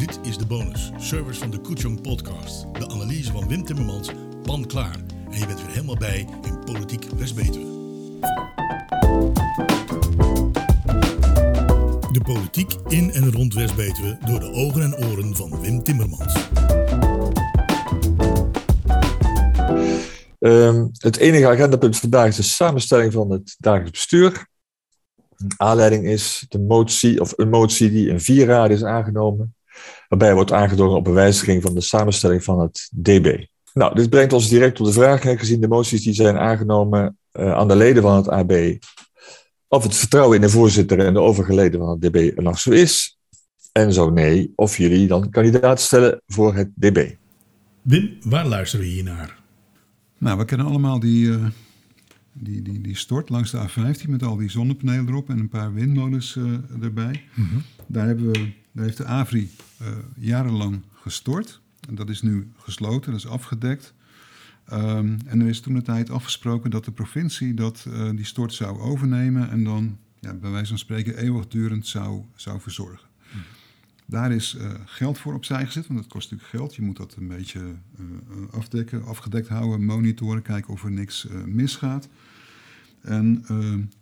Dit is de bonus, service van de Koetjong podcast. De analyse van Wim Timmermans, pan klaar. En je bent weer helemaal bij in Politiek West-Betuwe. De politiek in en rond West-Betuwe door de ogen en oren van Wim Timmermans. Um, het enige agendapunt vandaag is de samenstelling van het dagelijks bestuur. Aanleiding is de motie, of een motie die in vier raden is aangenomen, waarbij wordt aangedrongen op een wijziging van de samenstelling van het DB. Nou, dit brengt ons direct op de vraag, gezien de moties die zijn aangenomen uh, aan de leden van het AB, of het vertrouwen in de voorzitter en de overige leden van het DB er nog zo is. En zo nee, of jullie dan kandidaat stellen voor het DB. Wim, waar luisteren we hier naar? Nou, we kennen allemaal die, uh, die, die, die stort langs de A15 met al die zonnepanelen erop en een paar windmolens uh, erbij. Mm -hmm. Daar, hebben we, daar heeft de AVRI uh, jarenlang gestort. En dat is nu gesloten, dat is afgedekt. Um, en er is toen de tijd afgesproken dat de provincie dat, die stort zou overnemen en dan ja, bij wijze van spreken eeuwigdurend zou, zou verzorgen. Mm. Daar is uh, geld voor opzij gezet, want dat kost natuurlijk geld. Je moet dat een beetje uh, afdekken, afgedekt houden, monitoren, kijken of er niks misgaat. En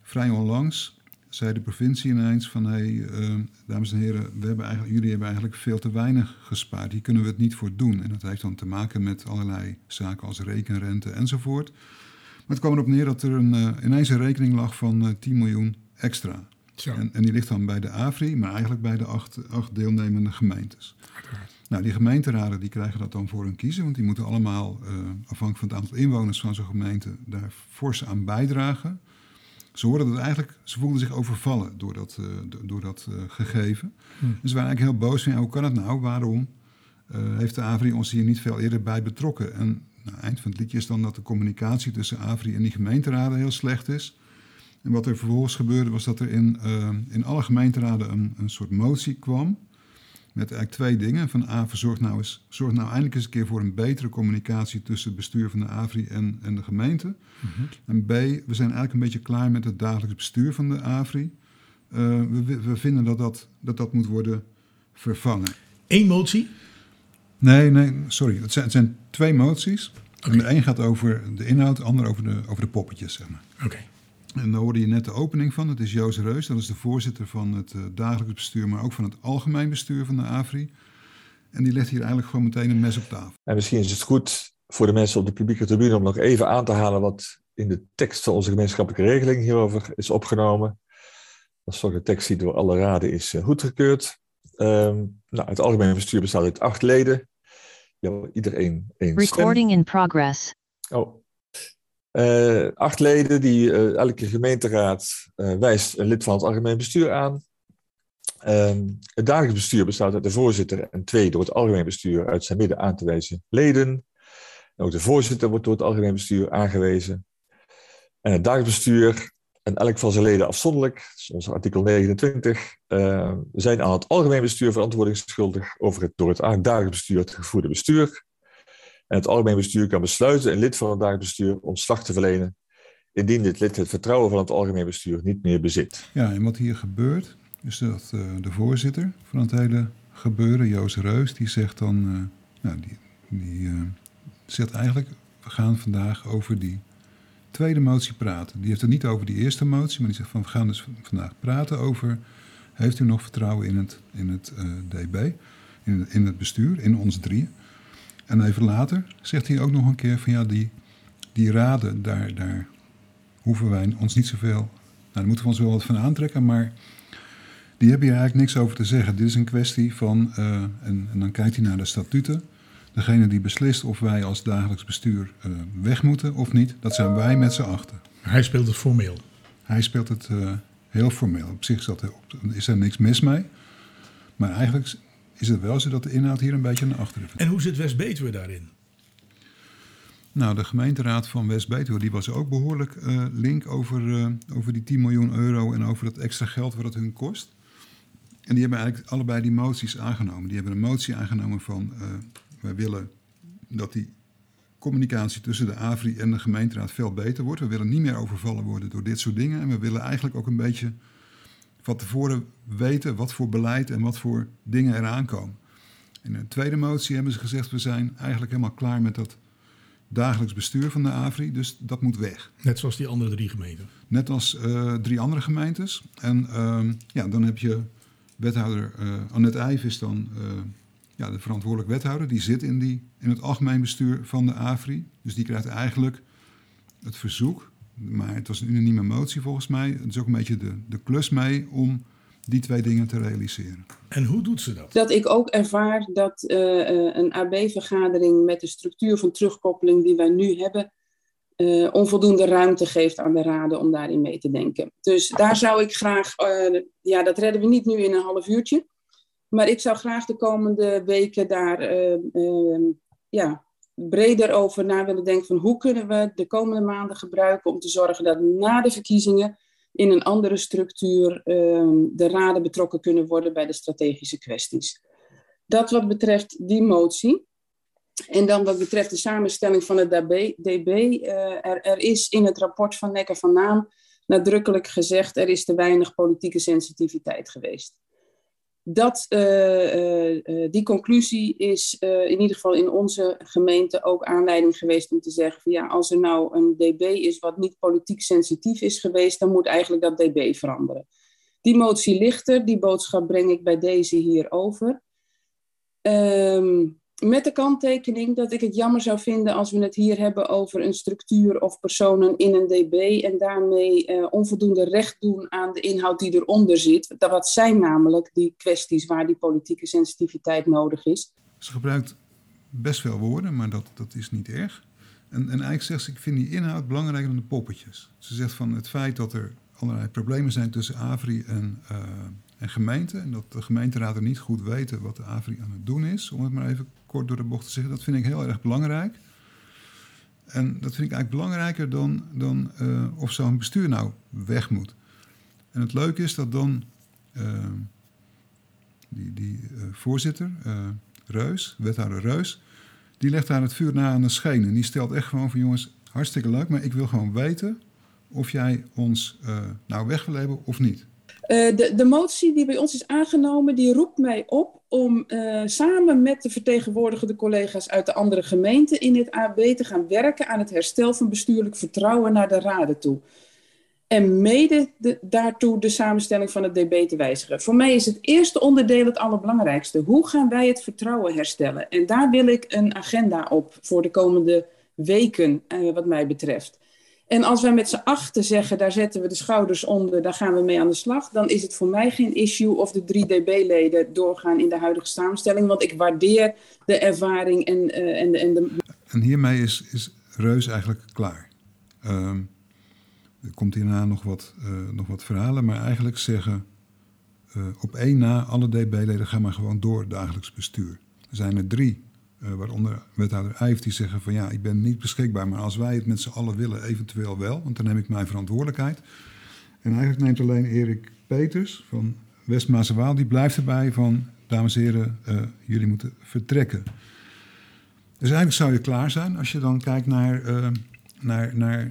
vrij onlangs zei de provincie ineens van... hé, hey, dames en heren, we hebben eigenlijk, jullie hebben eigenlijk veel te weinig gespaard. Hier kunnen we het niet voor doen. En dat heeft dan te maken met allerlei zaken als rekenrente enzovoort. Maar het kwam erop neer dat er een, ineens een rekening lag van 10 miljoen extra. En, en, die ligt dan bij de AVRI, maar eigenlijk bij de acht, acht deelnemende gemeentes. Nou, die gemeenteraden die krijgen dat dan voor hun kiezen, want die moeten allemaal, uh, afhankelijk van het aantal inwoners van zo'n gemeente, daar fors aan bijdragen. Ze hoorden dat eigenlijk, ze voelden zich overvallen door dat, uh, door dat uh, gegeven. Hm. Dus ze waren eigenlijk heel boos van, ja, hoe kan het nou? Waarom heeft de AVRI ons hier niet veel eerder bij betrokken? En nou, eind van het liedje is dan dat de communicatie tussen AVRI en die gemeenteraden heel slecht is. En wat er vervolgens gebeurde was dat er in, in alle gemeenteraden een, een soort motie kwam. Met eigenlijk twee dingen. Van A, zorg nou, eens, zorg nou eindelijk eens een keer voor een betere communicatie tussen het bestuur van de AVRI en, en de gemeente. Mm -hmm. En B, we zijn eigenlijk een beetje klaar met het dagelijks bestuur van de AVRI. Uh, we, we vinden dat dat, dat dat moet worden vervangen. Eén motie? Nee, nee, sorry. Het zijn, het zijn twee moties. Okay. De een gaat over de inhoud, de ander over de, over de poppetjes, zeg maar. Oké. Okay. En daar hoorde je net de opening van. Dat is Joost Reus, dat is de voorzitter van het uh, dagelijks bestuur, maar ook van het algemeen bestuur van de AVRI. En die legt hier eigenlijk gewoon meteen een mes op tafel. En misschien is het goed voor de mensen op de publieke tribune om nog even aan te halen wat in de tekst van onze gemeenschappelijke regeling hierover is opgenomen. Dat is toch de tekst die door alle raden is uh, goedgekeurd. Um, nou, het algemeen bestuur bestaat uit acht leden. Ja, iedereen één Recording in progress. Oh, uh, acht leden, die uh, elke gemeenteraad uh, wijst een lid van het algemeen bestuur aan. Um, het dagelijks bestuur bestaat uit de voorzitter en twee door het algemeen bestuur uit zijn midden aan te wijzen leden. En ook de voorzitter wordt door het algemeen bestuur aangewezen. En het dagelijks bestuur en elk van zijn leden afzonderlijk, ons artikel 29, zijn aan het algemeen bestuur verantwoording schuldig over het door het dagelijks bestuur gevoerde bestuur. En het algemeen bestuur kan besluiten een lid van het dagelijks bestuur ontslag te verlenen, indien dit lid het vertrouwen van het algemeen bestuur niet meer bezit. Ja, en wat hier gebeurt, is dat uh, de voorzitter van het hele gebeuren, Joost Reus, die zegt dan, uh, nou, die, die uh, zegt eigenlijk, we gaan vandaag over die tweede motie praten. Die heeft het niet over die eerste motie, maar die zegt van, we gaan dus vandaag praten over, heeft u nog vertrouwen in het, in het DB, in, in het bestuur, in ons drieën? En even later zegt hij ook nog een keer van ja, die, die raden, daar, daar hoeven wij ons niet zoveel. Nou, daar moeten we ons wel wat van aantrekken, maar die hebben hier eigenlijk niks over te zeggen. Dit is een kwestie van, uh, en, en, dan kijkt hij naar de statuten. Degene die beslist of wij als dagelijks bestuur uh, weg moeten of niet, dat zijn wij met z'n achter. Hij speelt het formeel. Hij speelt het uh, heel formeel. Op zich is, dat, is er niks mis mee. Maar eigenlijk is het wel zo dat de inhoud hier een beetje naar achteren En hoe zit West-Betuwe daarin? Nou, de gemeenteraad van West-Betuwe die was ook behoorlijk uh, link over, uh, over die 10 miljoen euro en over dat extra geld wat het hun kost. En die hebben eigenlijk allebei die moties aangenomen. Die hebben een motie aangenomen van uh, wij willen dat die communicatie tussen de AVRI en de gemeenteraad veel beter wordt. We willen niet meer overvallen worden door dit soort dingen. En we willen eigenlijk ook een beetje van tevoren weten wat voor beleid en wat voor dingen eraan komen. In een tweede motie hebben ze gezegd: we zijn eigenlijk helemaal klaar met dat dagelijks bestuur van de AVRI, dus dat moet weg. Net zoals die andere drie gemeenten. Net als uh, drie andere gemeentes. En uh, ja, dan heb je wethouder uh, Annette Eijf is dan ja, de verantwoordelijk wethouder. Die zit in, die, in het algemeen bestuur van de AVRI. Dus die krijgt eigenlijk het verzoek, maar het was een unanieme motie volgens mij. Het is ook een beetje de, de klus mee om die twee dingen te realiseren. En hoe doet ze dat? Dat ik ook ervaar dat uh, een AB-vergadering met de structuur van terugkoppeling die wij nu hebben, uh, onvoldoende ruimte geeft aan de raden om daarin mee te denken. Dus daar zou ik graag, uh, ja, dat redden we niet nu in een half uurtje, maar ik zou graag de komende weken daar ja, breder over na willen denken van hoe kunnen we de komende maanden gebruiken om te zorgen dat na de verkiezingen in een andere structuur ehm, de raden betrokken kunnen worden bij de strategische kwesties. Dat wat betreft die motie. En dan wat betreft de samenstelling van het DB. DB er, er, is in het rapport van Nekker van Naam nadrukkelijk gezegd, er is te weinig politieke sensitiviteit geweest dat, uh, uh, die conclusie is in ieder geval in onze gemeente ook aanleiding geweest om te zeggen van ja, als er nou een DB is wat niet politiek sensitief is geweest, dan moet eigenlijk dat DB veranderen. Die motie ligt er, die boodschap breng ik bij deze hier over. Um, met de kanttekening dat ik het jammer zou vinden als we het hier hebben over een structuur of personen in een DB en daarmee uh, onvoldoende recht doen aan de inhoud die eronder zit. Dat wat zijn namelijk die kwesties waar die politieke sensitiviteit nodig is. Ze gebruikt best veel woorden, maar dat, dat is niet erg. En, en eigenlijk zegt ze, ik vind die inhoud belangrijker dan de poppetjes. Ze zegt van het feit dat er allerlei problemen zijn tussen AVRI en, uh, en gemeente. En dat de gemeenteraden niet goed weten wat de AVRI aan het doen is, om het maar even kort door de bocht te zeggen. Dat vind ik heel erg belangrijk. En dat vind ik eigenlijk belangrijker dan, dan uh, of zo'n bestuur nou weg moet. En het leuke is dat dan uh, die, die uh, voorzitter, Reus, wethouder Reus, die legt daar het vuur na aan de schenen. Die stelt echt gewoon van jongens, hartstikke leuk, maar ik wil gewoon weten of jij ons nou weg wil hebben of niet. De, de motie die bij ons is aangenomen, die roept mij op om uh, samen met de vertegenwoordigende collega's uit de andere gemeenten in het AB te gaan werken aan het herstel van bestuurlijk vertrouwen naar de raden toe. En mede de, daartoe de samenstelling van het DB te wijzigen. Voor mij is het eerste onderdeel het allerbelangrijkste. Hoe gaan wij het vertrouwen herstellen? En daar wil ik een agenda op voor de komende weken, uh, wat mij betreft. En als wij met z'n achten zeggen, daar zetten we de schouders onder, daar gaan we mee aan de slag, dan is het voor mij geen issue of de drie DB-leden doorgaan in de huidige samenstelling, want ik waardeer de ervaring en, uh, en, en de. En hiermee is, is Reus eigenlijk klaar. Um, er komt hierna nog wat, uh, nog wat verhalen, maar eigenlijk zeggen uh, op één na alle DB-leden gaan maar gewoon door dagelijks bestuur. Er zijn er drie uh, waaronder wethouder Eijf, die zeggen van ja, ik ben niet beschikbaar, maar als wij het met z'n allen willen, eventueel wel, want dan neem ik mijn verantwoordelijkheid. En eigenlijk neemt alleen Erik Peters van west Waal, die blijft erbij van, dames en heren, uh, jullie moeten vertrekken. Dus eigenlijk zou je klaar zijn als je dan kijkt naar, uh, naar, naar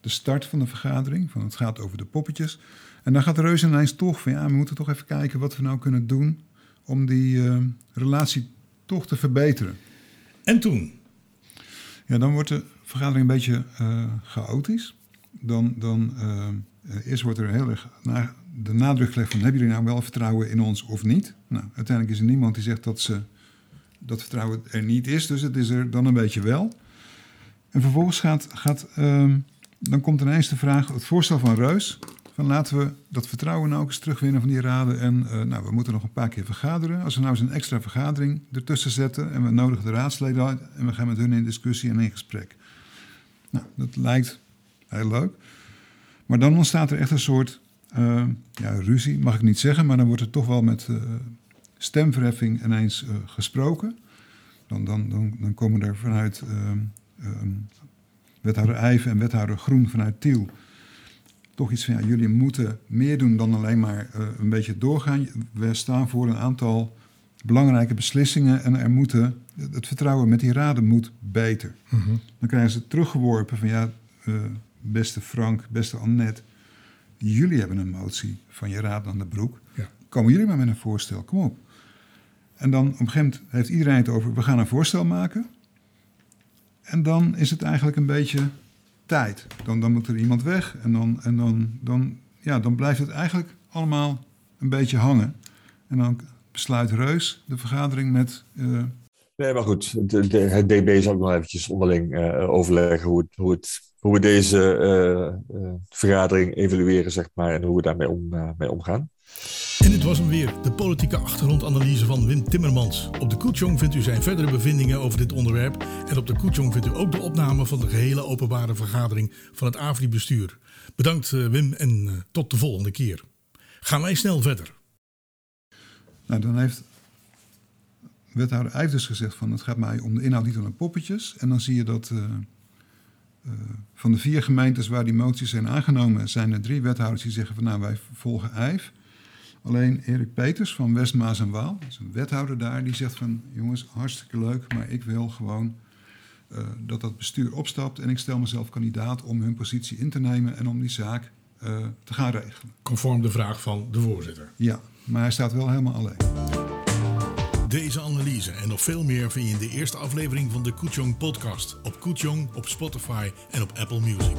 de start van de vergadering. Van het gaat over de poppetjes. En dan gaat de reus ineens toch van ja, we moeten toch even kijken wat we nou kunnen doen om die relatie toch te verbeteren. En toen? Ja, dan wordt de vergadering een beetje uh, chaotisch. Dan, dan uh, eerst wordt er heel erg na, de nadruk gelegd van... hebben jullie nou wel vertrouwen in ons of niet? Nou, uiteindelijk is er niemand die zegt dat ze, dat vertrouwen er niet is. Dus het is er dan een beetje wel. En vervolgens gaat... gaat uh, dan komt ineens de vraag, het voorstel van Reus van laten we dat vertrouwen nou ook eens terugwinnen van die raden. En uh, nou, we moeten nog een paar keer vergaderen. Als we nou eens een extra vergadering ertussen zetten en we nodigen de raadsleden uit en we gaan met hun in discussie en in gesprek. Nou, dat lijkt heel leuk. Maar dan ontstaat er echt een soort uh, ja, ruzie, mag ik niet zeggen, maar dan wordt er toch wel met uh, stemverheffing ineens gesproken. Dan, dan, dan, komen er vanuit wethouder Eijven en wethouder Groen vanuit Tiel toch iets van, ja, jullie moeten meer doen dan alleen maar uh, een beetje doorgaan. We staan voor een aantal belangrijke beslissingen en er moeten, het vertrouwen met die raden moet beter. Mm -hmm. Dan krijgen ze teruggeworpen van, ja, uh, beste Frank, beste Annette, jullie hebben een motie van je raad aan de broek. Ja. Komen jullie maar met een voorstel, kom op. En dan op een gegeven moment heeft iedereen het over, we gaan een voorstel maken. En dan is het eigenlijk een beetje tijd. Dan, dan moet er iemand weg en, dan, en dan, dan, ja, dan blijft het eigenlijk allemaal een beetje hangen. En dan besluit Reus de vergadering met... Uh... Nee, maar goed, de, de, het DB zal ook nog eventjes onderling uh, overleggen hoe, hoe, het, hoe we deze uh, vergadering evalueren, zeg maar, en hoe we daarmee om, mee omgaan. En dit was hem weer, de politieke achtergrondanalyse van Wim Timmermans. Op de Koetjong vindt u zijn verdere bevindingen over dit onderwerp. En op de Koetjong vindt u ook de opname van de gehele openbare vergadering van het AVRI-bestuur. Bedankt Wim en tot de volgende keer. Gaan wij snel verder. Nou, dan heeft wethouder Eijf dus gezegd van het gaat mij om de inhoud niet de poppetjes. En dan zie je dat uh, van de vier gemeentes waar die moties zijn aangenomen, zijn er drie wethouders die zeggen van nou wij volgen Eif. Alleen Erik Peters van Westmaas en Waal, dat is een wethouder daar, die zegt van jongens hartstikke leuk, maar ik wil gewoon uh, dat dat bestuur opstapt en ik stel mezelf kandidaat om hun positie in te nemen en om die zaak te gaan regelen. Conform de vraag van de voorzitter. Ja, maar hij staat wel helemaal alleen. Deze analyse en nog veel meer vind je in de eerste aflevering van de Koetjong podcast. Op Koetjong, op Spotify en op Apple Music.